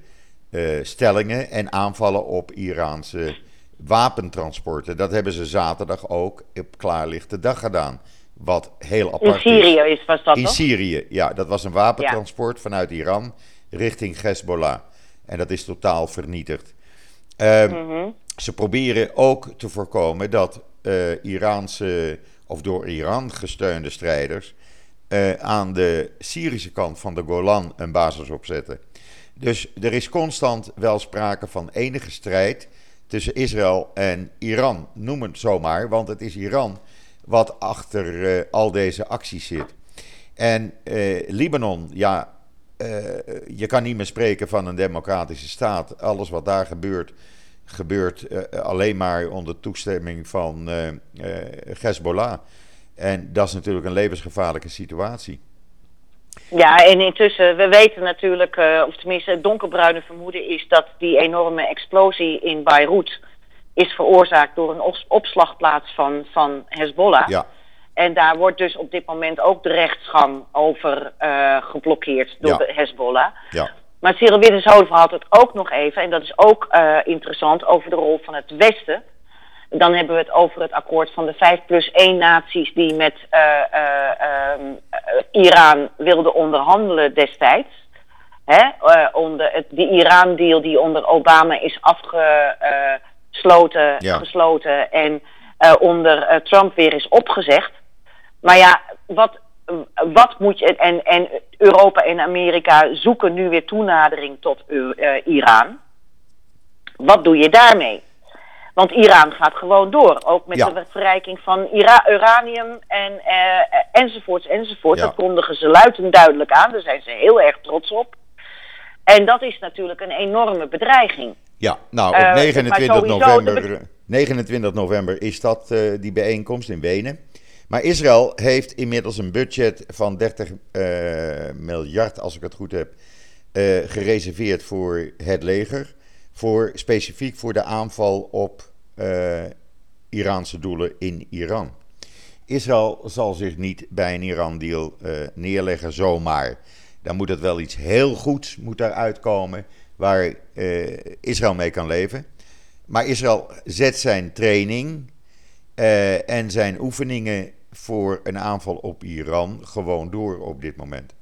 uh, stellingen en aanvallen op Iraanse wapentransporten. Dat hebben ze zaterdag ook op klaarlichte dag gedaan. Wat heel apart is. In Syrië is, was dat In Syrië, ja. Dat was een wapentransport ja. vanuit Iran richting Hezbollah. En dat is totaal vernietigd. Uh, mm -hmm. Ze proberen ook te voorkomen dat uh, Iraanse of door Iran gesteunde strijders uh, aan de Syrische kant van de Golan een basis opzetten. Dus er is constant wel sprake van enige strijd tussen Israël en Iran. Noem het zomaar, want het is Iran wat achter al deze acties zit. En Libanon, ja, je kan niet meer spreken van een democratische staat. Alles wat daar gebeurt, gebeurt alleen maar onder toestemming van Hezbollah. En dat is natuurlijk een levensgevaarlijke situatie. Ja, en intussen, we weten natuurlijk, uh, of tenminste het donkerbruine vermoeden is dat die enorme explosie in Beirut is veroorzaakt door een opslagplaats van, van Hezbollah. Ja. En daar wordt dus op dit moment ook de rechtsgang over uh, geblokkeerd door de Hezbollah. Ja. Maar Cyril Wittenshoven had het ook nog even, en dat is ook uh, interessant, over de rol van het Westen. Dan hebben we het over het akkoord van de 5 plus 1 naties die met uh, uh, Iran wilden onderhandelen destijds. Hè? onder het, die Iran-deal die onder Obama is afgesloten gesloten en onder Trump weer is opgezegd. Maar ja, wat, wat moet je. En, en Europa en Amerika zoeken nu weer toenadering tot Iran. Wat doe je daarmee? Want Iran gaat gewoon door. Ook met de verrijking van uranium en, eh, enzovoorts enzovoort. Dat kondigen ze luid en duidelijk aan. Daar zijn ze heel erg trots op. En dat is natuurlijk een enorme bedreiging. Ja, nou op 29, uh, november, 29 november is dat uh, die bijeenkomst in Wenen. Maar Israël heeft inmiddels een budget van 30 uh, miljard, als ik het goed heb, gereserveerd voor het leger voor, specifiek voor de aanval op uh, Iraanse doelen in Iran. Israël zal zich niet bij een Iran-deal uh, neerleggen zomaar. Dan moet het wel iets heel goeds moet waar uh, Israël mee kan leven. Maar Israël zet zijn training en zijn oefeningen voor een aanval op Iran gewoon door op dit moment.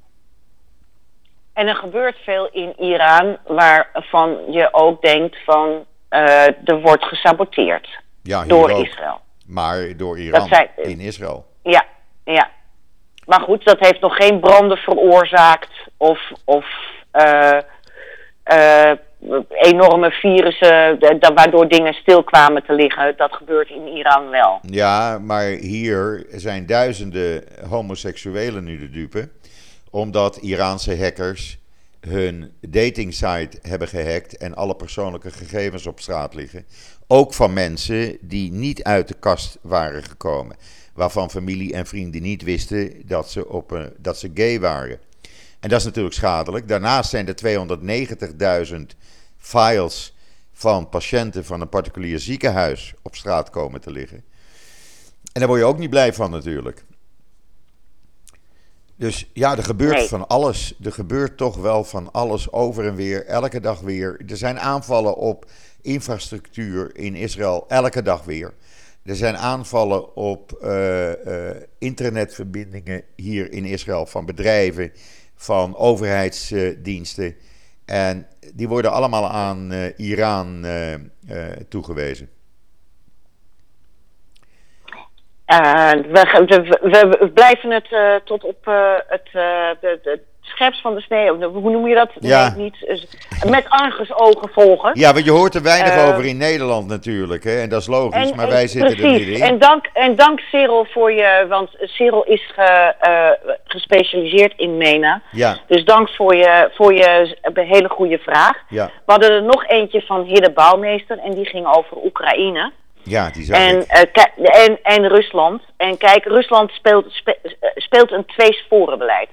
En er gebeurt veel in Iran waarvan je ook denkt van uh, er wordt gesaboteerd ja, door ook. Israël. Maar door Iran zijn, in Israël. Ja, ja. Maar goed, dat heeft nog geen branden veroorzaakt of, of uh, uh, enorme virussen waardoor dingen stil kwamen te liggen. Dat gebeurt in Iran wel. Ja, maar hier zijn duizenden homoseksuelen nu de dupe omdat Iraanse hackers hun datingsite hebben gehackt en alle persoonlijke gegevens op straat liggen. Ook van mensen die niet uit de kast waren gekomen. Waarvan familie en vrienden niet wisten dat ze, op een, dat ze gay waren. En dat is natuurlijk schadelijk. Daarnaast zijn er 290.000 files van patiënten van een particulier ziekenhuis op straat komen te liggen. En daar word je ook niet blij van natuurlijk. Dus ja, er gebeurt van alles. Er gebeurt toch wel van alles over en weer, elke dag weer. Er zijn aanvallen op infrastructuur in Israël, elke dag weer. Er zijn aanvallen op uh, uh, internetverbindingen hier in Israël van bedrijven, van overheidsdiensten. en die worden allemaal aan uh, Iran toegewezen. Uh, we, we, we, blijven het uh, tot op uh, het, de, de scherps van de sneeuw. Hoe noem je dat? Ja. Nee, niet, met argusogen volgen. Ja, want je hoort er weinig over in Nederland natuurlijk. Hè? En dat is logisch, en, maar wij zitten precies. er middenin. En dank, en dank Cyril voor je... Want Cyril is ge, gespecialiseerd in MENA. Ja. Dus dank voor je, voor je hele goede vraag. Ja. We hadden er nog eentje van Hidde Bouwmeester. En die ging over Oekraïne. Ja, die zag en, uh, en, en Rusland. En kijk, Rusland speelt, spe, eh, speelt een tweesporenbeleid.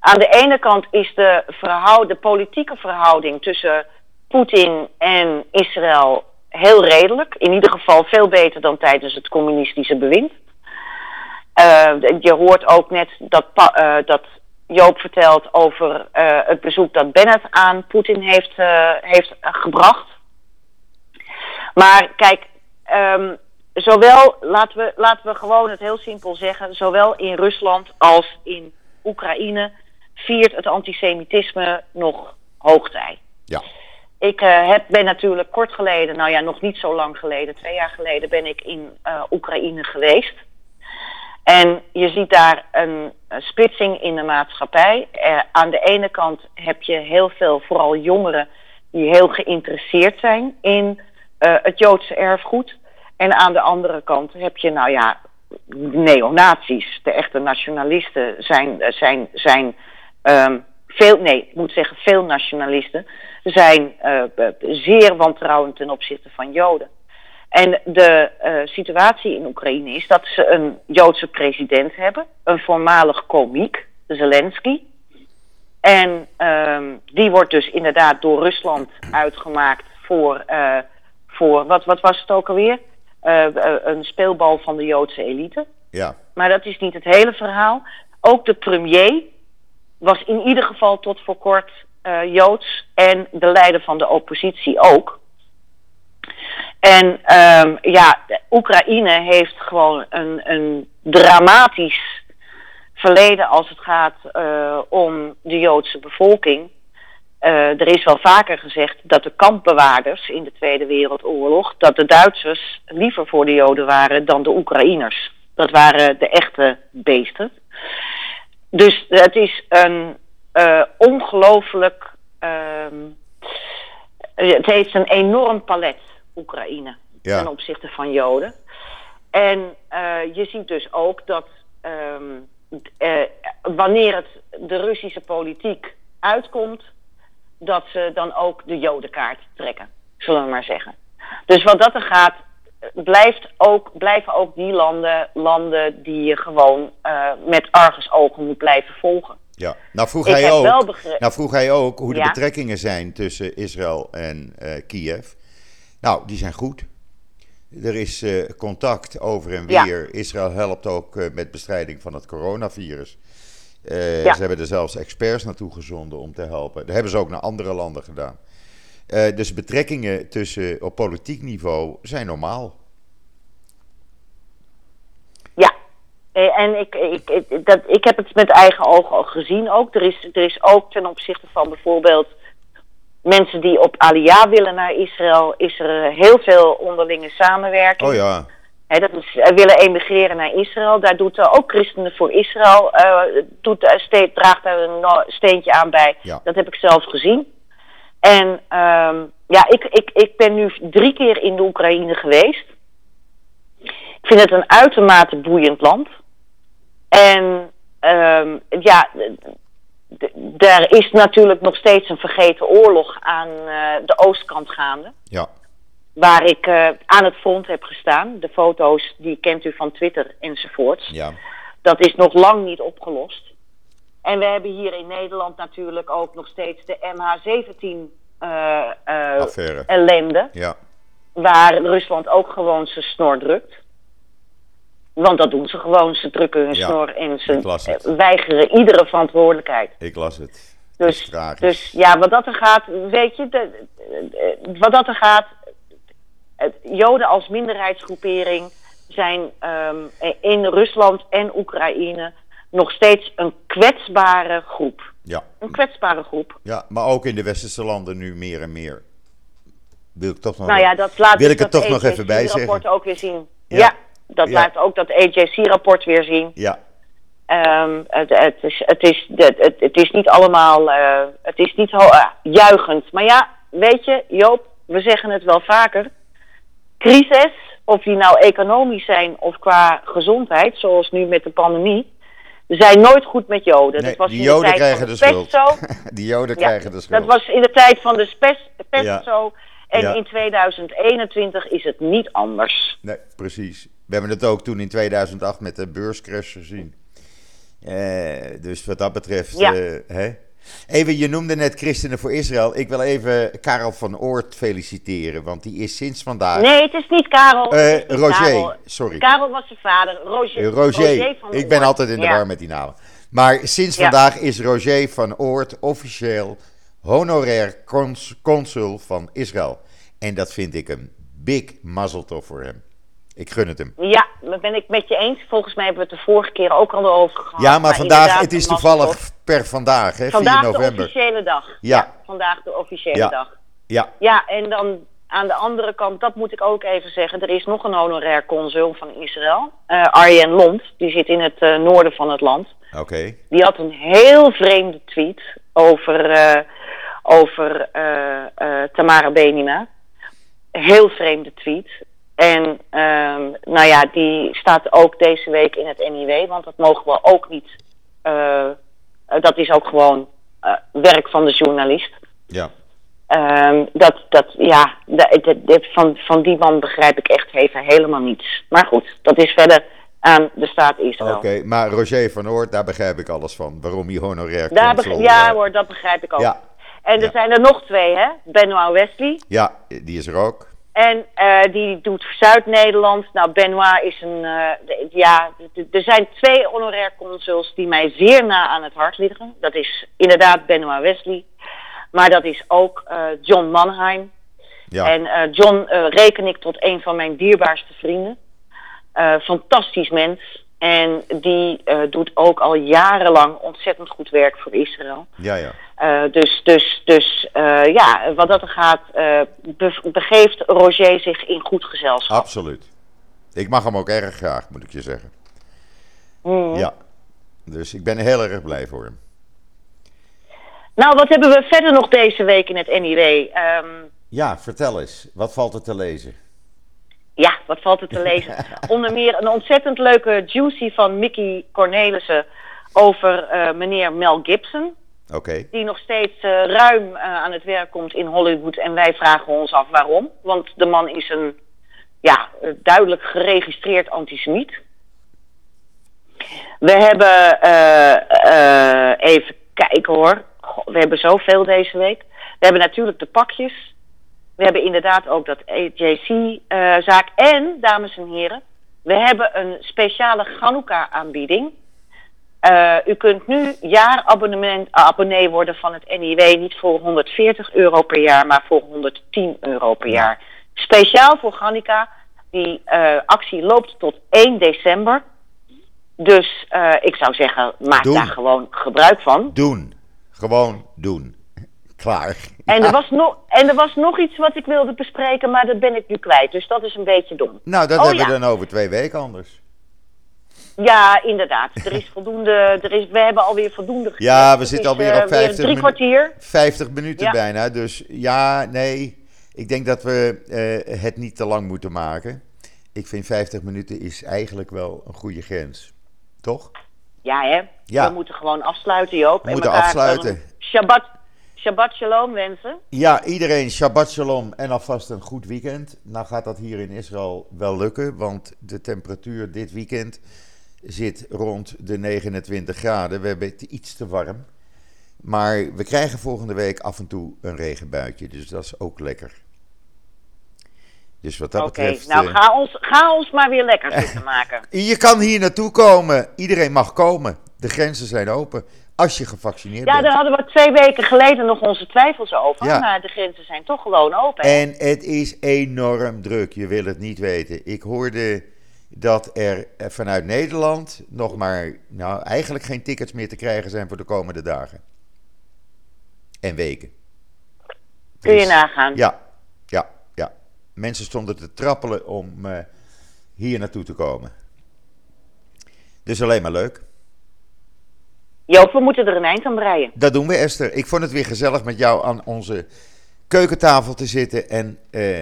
Aan de ene kant is de, verhoud, de politieke verhouding tussen Poetin en Israël heel redelijk. In ieder geval veel beter dan tijdens het communistische bewind. Uh, je hoort ook net dat, uh, dat Joop vertelt over uh, het bezoek dat Bennett aan Poetin heeft, heeft gebracht. Maar kijk, um, zowel, laten we, laten we gewoon het heel simpel zeggen, zowel in Rusland als in Oekraïne viert het antisemitisme nog hoogtij. Ja. Ik uh, heb, ben natuurlijk kort geleden, nou ja, nog niet zo lang geleden, twee jaar geleden, ben ik in uh, Oekraïne geweest. En je ziet daar een, een splitsing in de maatschappij. Uh, aan de ene kant heb je heel veel, vooral jongeren, die heel geïnteresseerd zijn in het Joodse erfgoed. En aan de andere kant heb je, nou ja, neonazies, de echte nationalisten, zijn, zijn, zijn ehm, veel, nee, ik moet zeggen veel nationalisten, zijn uh, zeer wantrouwend ten opzichte van Joden. En de situatie in Oekraïne is dat ze een Joodse president hebben, een voormalig komiek, Zelensky. En um, die wordt dus inderdaad door Rusland uitgemaakt voor, voor wat, wat was het ook alweer? Uh, een speelbal van de Joodse elite. Ja. Maar dat is niet het hele verhaal. Ook de premier was in ieder geval tot voor kort uh, Joods en de leider van de oppositie ook. En um, ja, Oekraïne heeft gewoon een, een dramatisch verleden als het gaat uh, om de Joodse bevolking. Uh, er is wel vaker gezegd dat de kampbewaarders in de Tweede Wereldoorlog, dat de Duitsers liever voor de Joden waren dan de Oekraïners. Dat waren de echte beesten. Dus het is een uh, ongelooflijk. Uh, het heeft een enorm palet, Oekraïne, ja. ten opzichte van Joden. En uh, je ziet dus ook dat um, wanneer het de Russische politiek uitkomt, dat ze dan ook de Jodenkaart trekken, zullen we maar zeggen. Dus wat dat er gaat, blijft ook, blijven ook die landen, landen die je gewoon uh, met argusogen moet blijven volgen. Ja, nou vroeg, hij ook, nou vroeg hij ook hoe de ja? betrekkingen zijn tussen Israël en uh, Kiev. Nou, die zijn goed. Er is uh, contact over en weer. Ja. Israël helpt ook met bestrijding van het coronavirus. Uh, ja. Ze hebben er zelfs experts naartoe gezonden om te helpen. Dat hebben ze ook naar andere landen gedaan. dus betrekkingen tussen, op politiek niveau zijn normaal. Ja, en ik, ik, ik, dat, ik heb het met eigen ogen al gezien ook. Er is, er is ook ten opzichte van bijvoorbeeld mensen die op Aliyah willen naar Israël, is er heel veel onderlinge samenwerking. Oh ja. He, dat is, uh, willen emigreren naar Israël. Daar doet uh, ook Christenen voor Israël, uh, doet, steed, draagt daar een steentje aan bij. Ja. Dat heb ik zelf gezien. En um, ja, ik, ik, ik ben nu drie keer in de Oekraïne geweest. Ik vind het een uitermate boeiend land. En um, ja, er is natuurlijk nog steeds een vergeten oorlog aan uh, de oostkant gaande. Ja. Waar ik uh, aan het front heb gestaan. De foto's die kent u van Twitter enzovoorts. Ja. Dat is nog lang niet opgelost. En we hebben hier in Nederland natuurlijk ook nog steeds de MH17 uh, ellende. Ja. Waar Rusland ook gewoon zijn snor drukt. Want dat doen ze gewoon. Ze drukken hun Ja, snor en ze weigeren iedere verantwoordelijkheid. Ik las het. Dus, dus ja, wat dat er gaat, weet je, de, de- de- wat dat er gaat, het- Joden als minderheidsgroepering zijn ehm, in Rusland en Oekraïne nog steeds een kwetsbare groep. Ja. Een kwetsbare groep. ja, maar ook in de westerse landen nu meer en meer. Wil ik toch nog, Nou ja, dat laat wil ik dat het toch nog even bij zeggen. ook weer zien. Ja. Ja, dat Ja. laat ook dat AJC-rapport weer zien. Ja, Ehm, het, het, is, het, is, het, is niet allemaal, eh, het is niet eh, juichend. Maar ja, weet je, Joop, we zeggen het wel vaker. Crisis, of die nou economisch zijn of qua gezondheid, zoals nu met de pandemie, zijn nooit goed met Joden. nee, dat was die in de joden tijd krijgen van de schuld. pesto. die joden Ja, krijgen de schuld. Dat was in de tijd van de spes- pesto. En Ja. in 2021 is het niet anders. Nee, precies. We hebben het ook toen in 2008 met de beurscrash gezien. Eh, dus wat dat betreft. Eh, hè? Even, je noemde net Christenen voor Israël. Ik wil even Karel van Oort feliciteren, want die is sinds vandaag. Nee, het is niet Karel. Is niet Roger, Karel. sorry. Karel was zijn vader. Roger, Eh, Roger, van ik ben Oort. altijd in de Ja. war met die namen. Maar sinds Ja. vandaag is Roger van Oort officieel honorair cons- consul van Israël. En dat vind ik een big mazzeltof voor hem. Ik gun het hem. Ja, dat ben ik met je eens. Volgens mij hebben we het de vorige keer ook al over gehad. Ja, maar vandaag, het is toevallig per vandaag, hè, Vandaag 4 de november. officiële dag. Ja. vandaag de officiële Ja. dag. Ja, Ja, en dan aan de andere kant, dat moet ik ook even zeggen. Er is nog een honorair consul van Israël. eh Arjen Lond, die zit in het eh, noorden van het land. oké. Die had een heel vreemde tweet over, eh, over Tamara Benina. Heel vreemde tweet. En ehm, nou ja, die staat ook deze week in het NIW, want dat mogen we ook niet. eh, dat is ook gewoon eh, werk van de journalist. Ja. Ehm, dat, dat, ja, dat, van, van die man begrijp ik echt even helemaal niets. Maar goed, dat is verder aan de staat Israël. Oké, maar Roger van Oort, daar begrijp ik alles van. Waarom hij honorair Daar consul, ja eh, hoor, dat begrijp ik ook. Ja, En er ja. zijn er nog twee, hè? Benoit Wesley. ja, die is er ook. En eh, die doet Zuid-Nederland. Nou, Benoit is een. eh, ja, er zijn twee honorair consuls die mij zeer na aan het hart liggen. Dat is inderdaad Benoit Wesley. Maar dat is ook eh, John Mannheim. Ja, En John reken ik tot een van mijn dierbaarste vrienden. Fantastisch mens. En die eh, doet ook al jarenlang ontzettend goed werk voor Israël. ja, ja. Eh, dus dus, dus eh, ja, wat dat er gaat, be- begeeft Roger zich in goed gezelschap. Absoluut. Ik mag hem ook erg graag, moet ik je zeggen. Hmm. Ja. Dus ik ben heel erg blij voor hem. Nou, wat hebben we verder nog deze week in het NIW? Ehm, Ja, vertel eens. Wat valt er te lezen? Ja, wat valt er te lezen? Onder meer een ontzettend leuke juicy van Mickey Cornelissen over eh, meneer Mel Gibson. Oké. die nog steeds eh, ruim eh, aan het werk komt in Hollywood. En wij vragen ons af waarom. Want de man is een ja, duidelijk geregistreerd antisemiet. We hebben, even kijken hoor. We hebben zoveel deze week. We hebben natuurlijk de pakjes. We hebben inderdaad ook dat AJC-zaak. en, dames en heren, we hebben een speciale Chanukka-aanbieding. Eh, u kunt nu jaarabonnement abonnee worden van het NIW niet voor 140 euro per jaar, maar voor 110 euro per jaar. Speciaal voor Gannica. Die eh, actie loopt tot 1 december. Dus eh, ik zou zeggen, maak Doen. daar gewoon gebruik van. Doen. Gewoon doen. Klaar. En, Ja. er was nog, en er was nog iets wat ik wilde bespreken, maar dat ben ik nu kwijt. Dus dat is een beetje dom. Nou, dat Oh, hebben we ja. dan over twee weken anders. Ja, inderdaad. Er is voldoende. Er is, we hebben alweer voldoende. Ja, gezegd. we zitten alweer eh, op weer 50 Drie minu- kwartier. 50 minuten Ja. bijna. Dus ja, nee. Ik denk dat we eh, het niet te lang moeten maken. Ik vind 50 minuten is eigenlijk wel een goede grens. Toch? Ja, hè? Ja. We moeten gewoon afsluiten, Joop. We en moeten afsluiten. Shabbat, Shabbat shalom wensen. Ja, iedereen Shabbat Shalom en alvast een goed weekend. Nou gaat dat hier in Israël wel lukken, want de temperatuur dit weekend zit rond de 29 graden. We hebben het iets te warm. Maar we krijgen volgende week af en toe een regenbuitje, dus dat is ook lekker. Dus wat dat Oké, betreft... nou eh, ga ons, ga ons maar weer lekker zitten maken. Je kan hier naartoe komen. Iedereen mag komen. De grenzen zijn open. Als je gevaccineerd Ja, bent. daar hadden we twee weken geleden nog onze twijfels over. Ja. Maar de grenzen zijn toch gewoon open. hè? En het is enorm druk, je wil het niet weten. Ik hoorde dat er eh, vanuit Nederland nog maar, nou eigenlijk geen tickets meer te krijgen zijn voor de komende dagen. En weken. Kun je Dus- nagaan. Ja, ja, ja. Mensen stonden te trappelen om eh, hier naartoe te komen. Dus alleen maar leuk. Joop, we moeten er een eind aan breien. Dat doen we, Esther. Ik vond het weer gezellig met jou aan onze keukentafel te zitten en eh,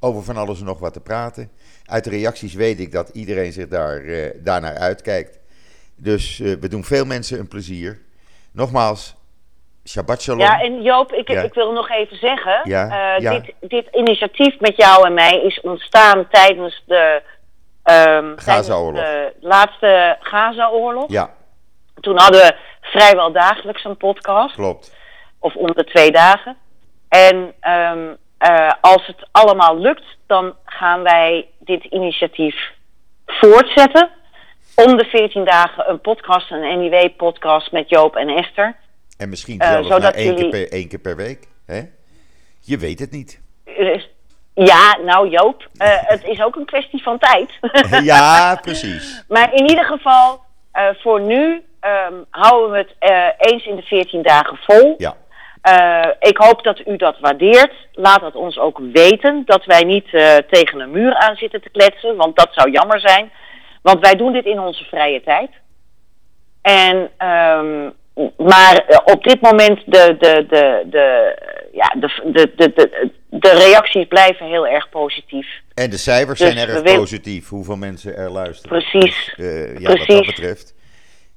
over van alles en nog wat te praten. Uit de reacties weet ik dat iedereen zich daar, eh, daarnaar uitkijkt. Dus eh, we doen veel mensen een plezier. Nogmaals, Shabbat Shalom. Ja, en Joop, ik, Ja. ik wil nog even zeggen. Ja, ja. Dit, dit initiatief met jou en mij is ontstaan tijdens de, ehm, tijdens Gaza-oorlog. de laatste Gaza-oorlog. Ja, Toen hadden we vrijwel dagelijks een podcast. klopt. Of om de twee dagen. En ehm, eh, als het allemaal lukt, dan gaan wij dit initiatief voortzetten. Om de 14 dagen een podcast, een NIW-podcast met Joop en Esther. En misschien Eh, zelfs één, jullie- keer per, één keer per week. Hè? Je weet het niet. Dus- Ja, nou Joop, eh, het is ook een kwestie van tijd. ja, precies. maar in ieder geval, eh, voor nu ehm, houden we het eh, eens in de 14 dagen vol. Ja, Eh, ik hoop dat u dat waardeert. Laat het ons ook weten dat wij niet eh, tegen een muur aan zitten te kletsen, want dat zou jammer zijn. Want wij doen dit in onze vrije tijd. En, ehm, maar op dit moment de, de, de, de, ja, de, de, de, de, de reacties blijven heel erg positief. En de cijfers Dus zijn erg we wil- positief, hoeveel mensen er luisteren. Precies. Dus, ja, wat dat Precies. betreft,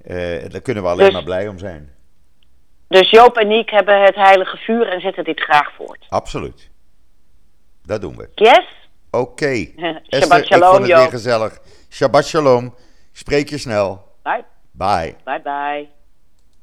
eh, daar kunnen we alleen Dus- maar blij om zijn. Dus Joop en ik hebben het heilige vuur en zetten dit graag voort. Absoluut. Dat doen we. Yes? Oké. Shabbat Esther, ik shalom, vond het weer gezellig. Shabbat shalom. Spreek je snel. Bye. Bye. Bye bye.